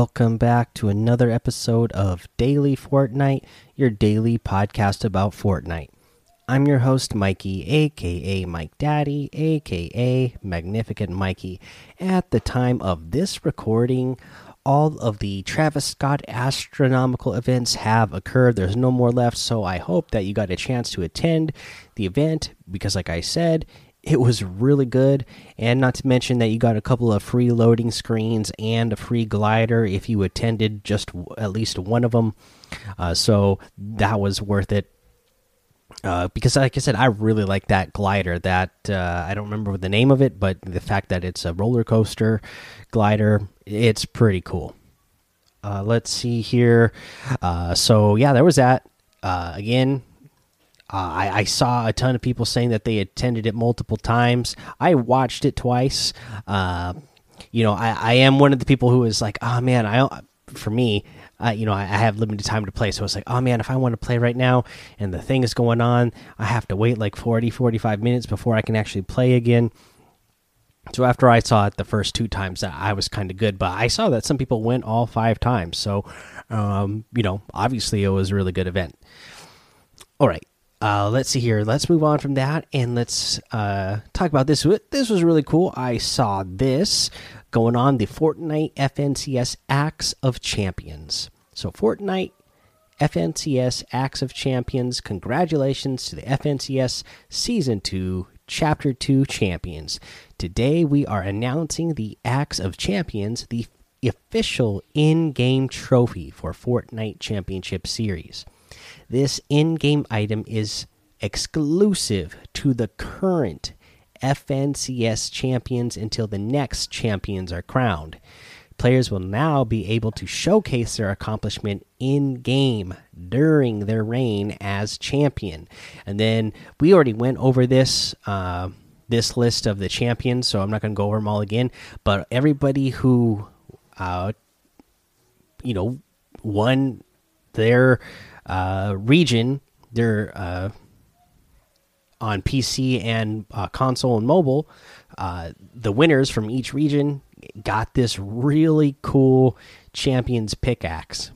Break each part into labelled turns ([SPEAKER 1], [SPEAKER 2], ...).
[SPEAKER 1] Welcome back to another episode of Daily Fortnite, your daily podcast about Fortnite. I'm your host, Mikey, aka Mike Daddy, aka Magnificent Mikey. At the time of this recording, all of the Travis Scott astronomical events have occurred. There's no more left, so I hope that you got a chance to attend the event because, like I said, it was really good. And not to mention that you got a couple of free loading screens and a free glider if you attended just at least one of them uh, so that was worth it. Uh, because like i said i really like that glider that uh, i don't remember the name of it but the fact that it's a roller coaster glider it's pretty cool. Uh, let's see here. Uh, so yeah there was that. Uh, again uh, I, I, saw a ton of people saying that they attended it multiple times. I watched it twice. Uh, you know, I, I, am one of the people who is like, oh man, I for me, uh, you know, I, I, have limited time to play. So it's like, oh man, if I want to play right now and the thing is going on, I have to wait like 40, 45 minutes before I can actually play again. So after I saw it the first two times, I was kind of good. But I saw that some people went all five times. So, um, you know, obviously it was a really good event. All right uh, let's see here. Let's move on from that and let's uh, talk about this. This was really cool. I saw this going on the Fortnite FNCS Axe of Champions. So, Fortnite FNCS Axe of Champions, congratulations to the FNCS Season 2 Chapter 2 champions. Today we are announcing the Axe of Champions, the official in game trophy for Fortnite Championship Series. This in game item is exclusive to the current FNCS champions until the next champions are crowned. Players will now be able to showcase their accomplishment in game during their reign as champion. And then we already went over this uh, this list of the champions, so I'm not going to go over them all again. But everybody who, uh, you know, won their uh, region. They're uh, on PC and uh, console and mobile. Uh, the winners from each region got this really cool champions pickaxe.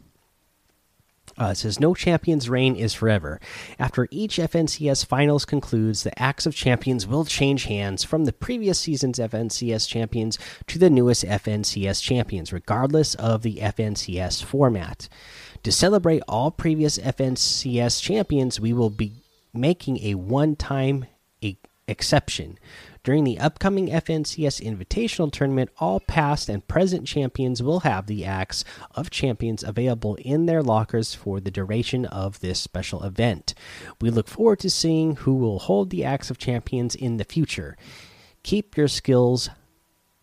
[SPEAKER 1] Uh, it says no champion's reign is forever. After each FNCS finals concludes, the Axe of Champions will change hands from the previous season's FNCS champions to the newest FNCS champions, regardless of the FNCS format. To celebrate all previous FNCS champions, we will be making a one time exception. During the upcoming FNCS Invitational Tournament, all past and present champions will have the Axe of Champions available in their lockers for the duration of this special event. We look forward to seeing who will hold the Axe of Champions in the future. Keep your skills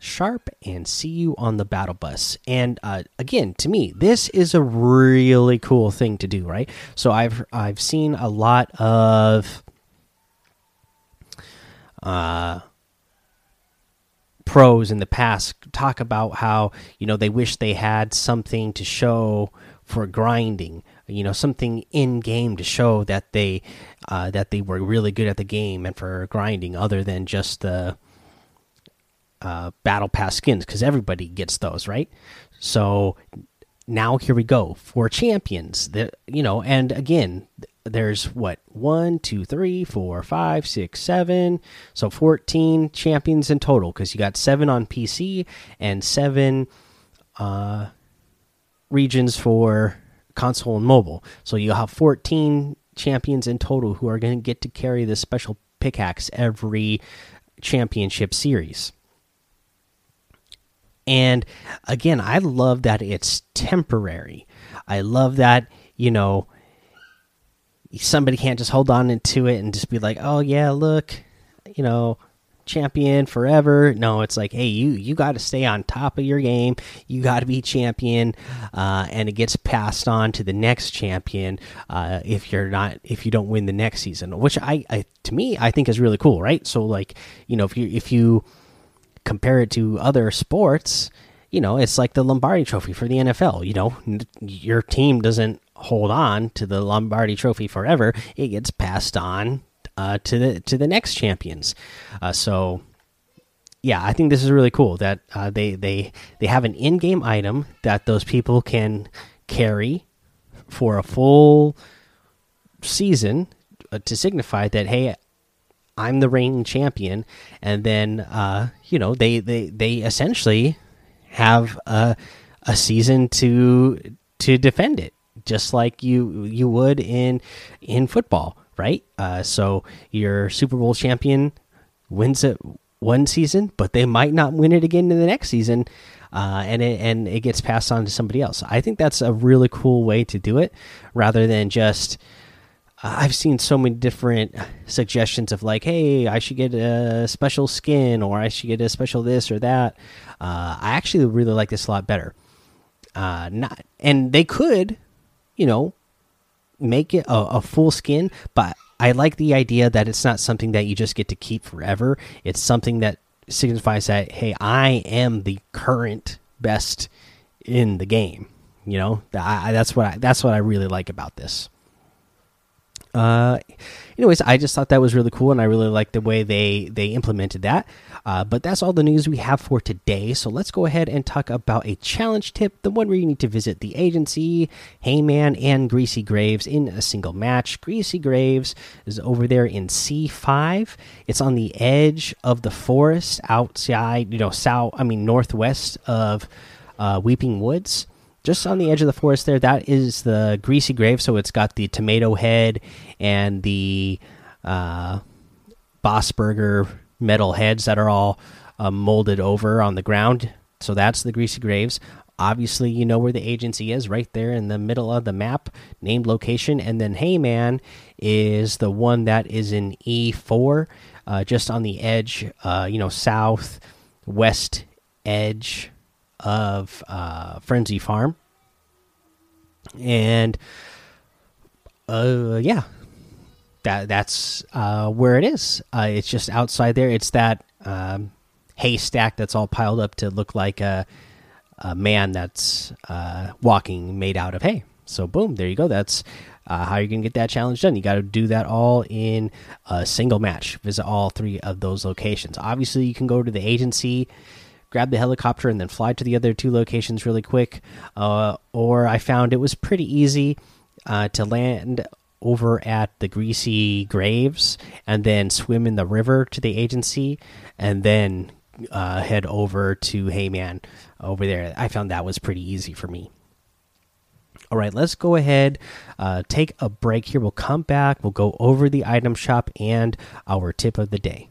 [SPEAKER 1] sharp and see you on the battle bus. And uh, again to me this is a really cool thing to do right? So i've i've seen a lot of uh pros in the past talk about how you know they wish they had something to show for grinding you know something in game to show that they uh, that they were really good at the game and for grinding other than just the uh, battle pass skins because everybody gets those, right? So now here we go for champions. That you know, and again, there's what one, two, three, four, five, six, seven. So fourteen champions in total because you got seven on PC and seven uh, regions for console and mobile. So you have fourteen champions in total who are going to get to carry this special pickaxe every championship series. And again, I love that it's temporary. I love that, you know, somebody can't just hold on to it and just be like, "Oh yeah, look, you know, champion forever." No, it's like, "Hey, you you got to stay on top of your game. You got to be champion." Uh, and it gets passed on to the next champion uh, if you're not if you don't win the next season, which I, I to me I think is really cool, right? So like, you know, if you if you compare it to other sports, you know, it's like the Lombardi Trophy for the NFL. You know, your team doesn't hold on to the Lombardi Trophy forever; it gets passed on uh, to the to the next champions. Uh, so, yeah, I think this is really cool that uh, they they they have an in-game item that those people can carry for a full season uh, to signify that hey, I'm the reigning champion, and then uh, you know they they they essentially have a a season to to defend it, just like you you would in in football, right? Uh, so your Super Bowl champion wins it one season, but they might not win it again in the next season, uh, and it and it gets passed on to somebody else. I think that's a really cool way to do it, rather than just. I've seen so many different suggestions of like, hey, I should get a special skin, or I should get a special this or that. Uh, I actually really like this a lot better. Uh, not, and they could, you know, make it a, a full skin, but I like the idea that it's not something that you just get to keep forever. It's something that signifies that hey, I am the current best in the game. You know, I, that's what I, that's what I really like about this. Uh, anyways, I just thought that was really cool, and I really like the way they they implemented that. Uh, but that's all the news we have for today. So let's go ahead and talk about a challenge tip, the one where you need to visit the agency, Heyman, and Greasy Graves in a single match. Greasy Graves is over there in C5. It's on the edge of the forest, outside, you know, south. I mean, northwest of uh, Weeping Woods just on the edge of the forest there that is the greasy grave. So it's got the tomato head and the uh, boss burger metal heads that are all uh, molded over on the ground. So that's the greasy graves. Obviously you know where the agency is right there in the middle of the map named location. And then heyman is the one that is in e4 uh, just on the edge uh, you know south west edge of uh, Frenzy Farm, and uh, yeah, that that's uh, where it is. Uh, it's just outside there. It's that um, haystack that's all piled up to look like a, a man that's uh, walking made out of hay. So boom, there you go. That's uh, how you're gonna get that challenge done. You got to do that all in a single match. Visit all three of those locations. Obviously, you can go to the agency grab the helicopter and then fly to the other two locations really quick. Uh, or I found it was pretty easy uh, to land over at the Greasy Graves and then swim in the river to the agency and then uh, head over to Heyman over there. I found that was pretty easy for me. All right, let's go ahead, uh, take a break here. We'll come back. We'll go over the item shop and our tip of the day.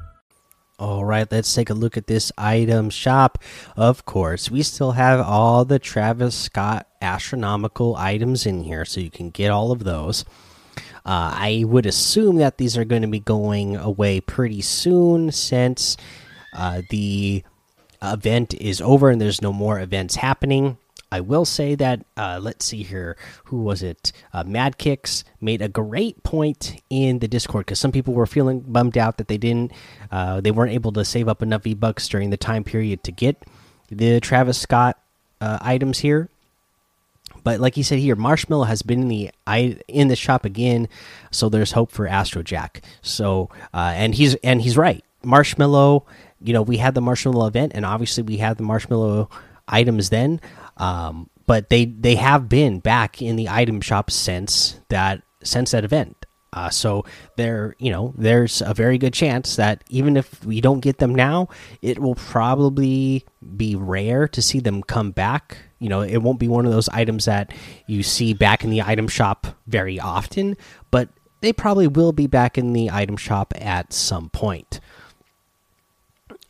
[SPEAKER 1] All right, let's take a look at this item shop. Of course, we still have all the Travis Scott astronomical items in here, so you can get all of those. Uh, I would assume that these are going to be going away pretty soon since uh, the event is over and there's no more events happening. I will say that uh, let's see here, who was it? Uh, Mad Kicks made a great point in the Discord because some people were feeling bummed out that they didn't, uh, they weren't able to save up enough V Bucks during the time period to get the Travis Scott uh, items here. But like he said here, Marshmallow has been in the in the shop again, so there's hope for Astro Jack. So uh, and he's and he's right. Marshmallow, you know, we had the Marshmallow event, and obviously we had the Marshmallow items then. Um, but they they have been back in the item shop since that since that event. Uh, so there, you know, there's a very good chance that even if we don't get them now, it will probably be rare to see them come back. You know, it won't be one of those items that you see back in the item shop very often, but they probably will be back in the item shop at some point.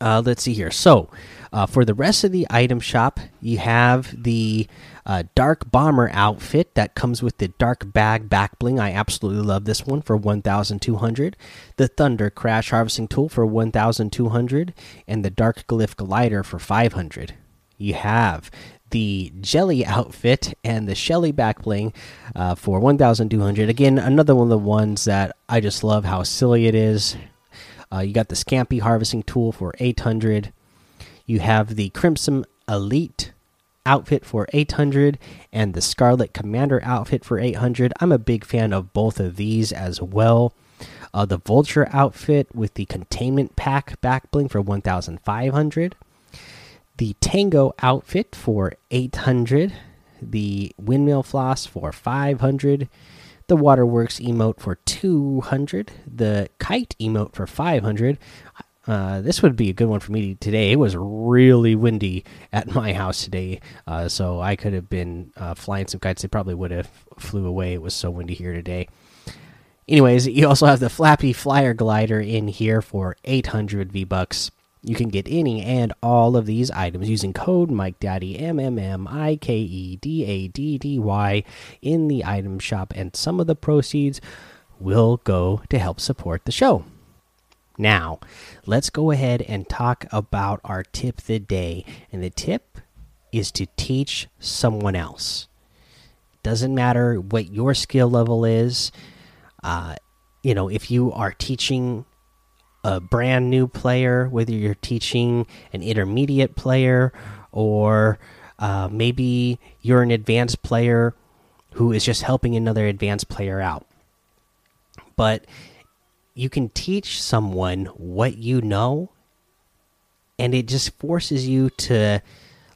[SPEAKER 1] Uh, let's see here. So, uh, for the rest of the item shop, you have the uh, Dark Bomber outfit that comes with the Dark Bag back bling. I absolutely love this one for 1,200. The Thunder Crash Harvesting Tool for 1,200. And the Dark Glyph Glider for 500. You have the Jelly outfit and the Shelly back bling uh, for 1,200. Again, another one of the ones that I just love how silly it is. Uh, you got the Scampy Harvesting Tool for 800. You have the Crimson Elite outfit for 800 and the Scarlet Commander outfit for 800. I'm a big fan of both of these as well. Uh, the Vulture outfit with the Containment Pack back bling for 1,500. The Tango outfit for 800. The Windmill Floss for 500 the Waterworks emote for 200, the Kite emote for 500. Uh, this would be a good one for me today. It was really windy at my house today, uh, so I could have been uh, flying some kites. They probably would have flew away. It was so windy here today. Anyways, you also have the Flappy Flyer Glider in here for 800 V bucks. You can get any and all of these items using code MikeDaddy M M M I K E D A D D Y in the item shop, and some of the proceeds will go to help support the show. Now, let's go ahead and talk about our tip of the day. And the tip is to teach someone else. Doesn't matter what your skill level is. Uh, you know, if you are teaching a brand new player, whether you're teaching an intermediate player or uh, maybe you're an advanced player who is just helping another advanced player out. But you can teach someone what you know, and it just forces you to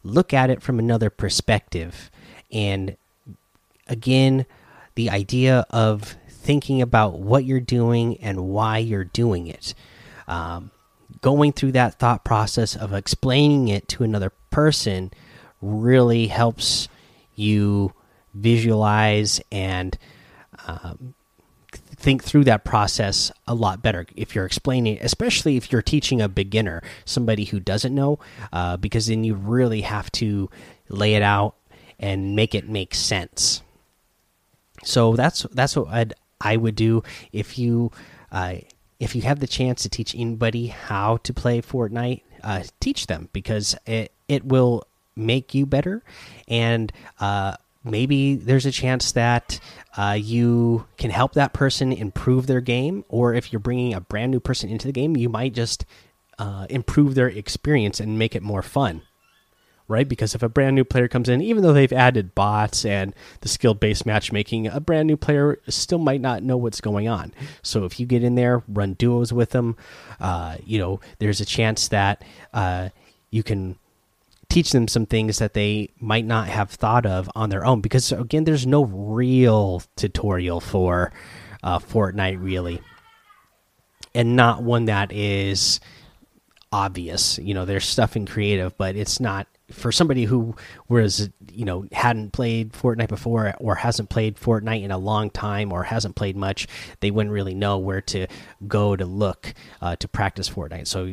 [SPEAKER 1] look at it from another perspective. And again, the idea of thinking about what you're doing and why you're doing it um, going through that thought process of explaining it to another person really helps you visualize and um, think through that process a lot better if you're explaining especially if you're teaching a beginner somebody who doesn't know uh, because then you really have to lay it out and make it make sense. So that's that's what I'd, i would do if you uh, if you have the chance to teach anybody how to play Fortnite, uh, teach them because it it will make you better, and uh, maybe there's a chance that uh, you can help that person improve their game. Or if you're bringing a brand new person into the game, you might just uh, improve their experience and make it more fun right? Because if a brand new player comes in, even though they've added bots and the skill based matchmaking, a brand new player still might not know what's going on. So if you get in there, run duos with them, uh, you know, there's a chance that uh, you can teach them some things that they might not have thought of on their own. Because again, there's no real tutorial for uh, Fortnite, really, and not one that is obvious. You know, there's stuff in creative, but it's not for somebody who was you know hadn't played Fortnite before or hasn't played Fortnite in a long time or hasn't played much, they wouldn't really know where to go to look uh, to practice Fortnite. So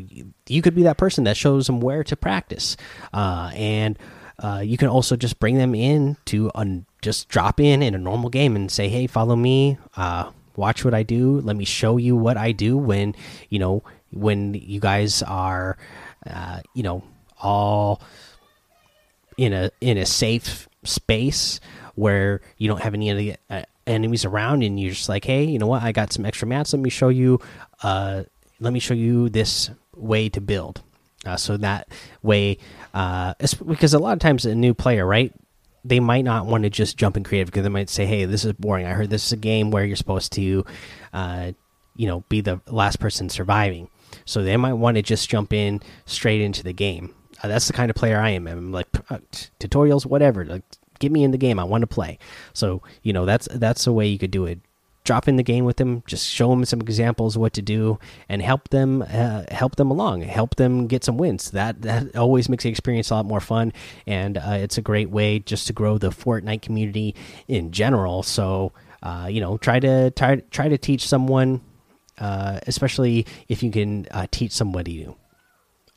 [SPEAKER 1] you could be that person that shows them where to practice, uh, and uh, you can also just bring them in to just drop in in a normal game and say, "Hey, follow me." Uh, watch what I do. Let me show you what I do when you know when you guys are, uh, you know, all in a in a safe space where you don't have any of the uh, enemies around and you're just like hey you know what? I got some extra mats. Let me show you uh let me show you this way to build. Uh, so that way uh because a lot of times a new player right they might not want to just jump in creative because they might say hey this is boring. I heard this is a game where you're supposed to uh you know be the last person surviving. So they might want to just jump in straight into the game uh, that's the kind of player I am. I'm like uh, tutorials, whatever. Like, get me in the game. I want to play. So you know that's that's a way you could do it. drop in the game with them just show them some examples of what to do and help them uh, help them along help them get some wins that that always makes the experience a lot more fun and uh, it's a great way just to grow the fortnite community in general so uh, you know try to try, try to teach someone uh, especially if you can teach somebody new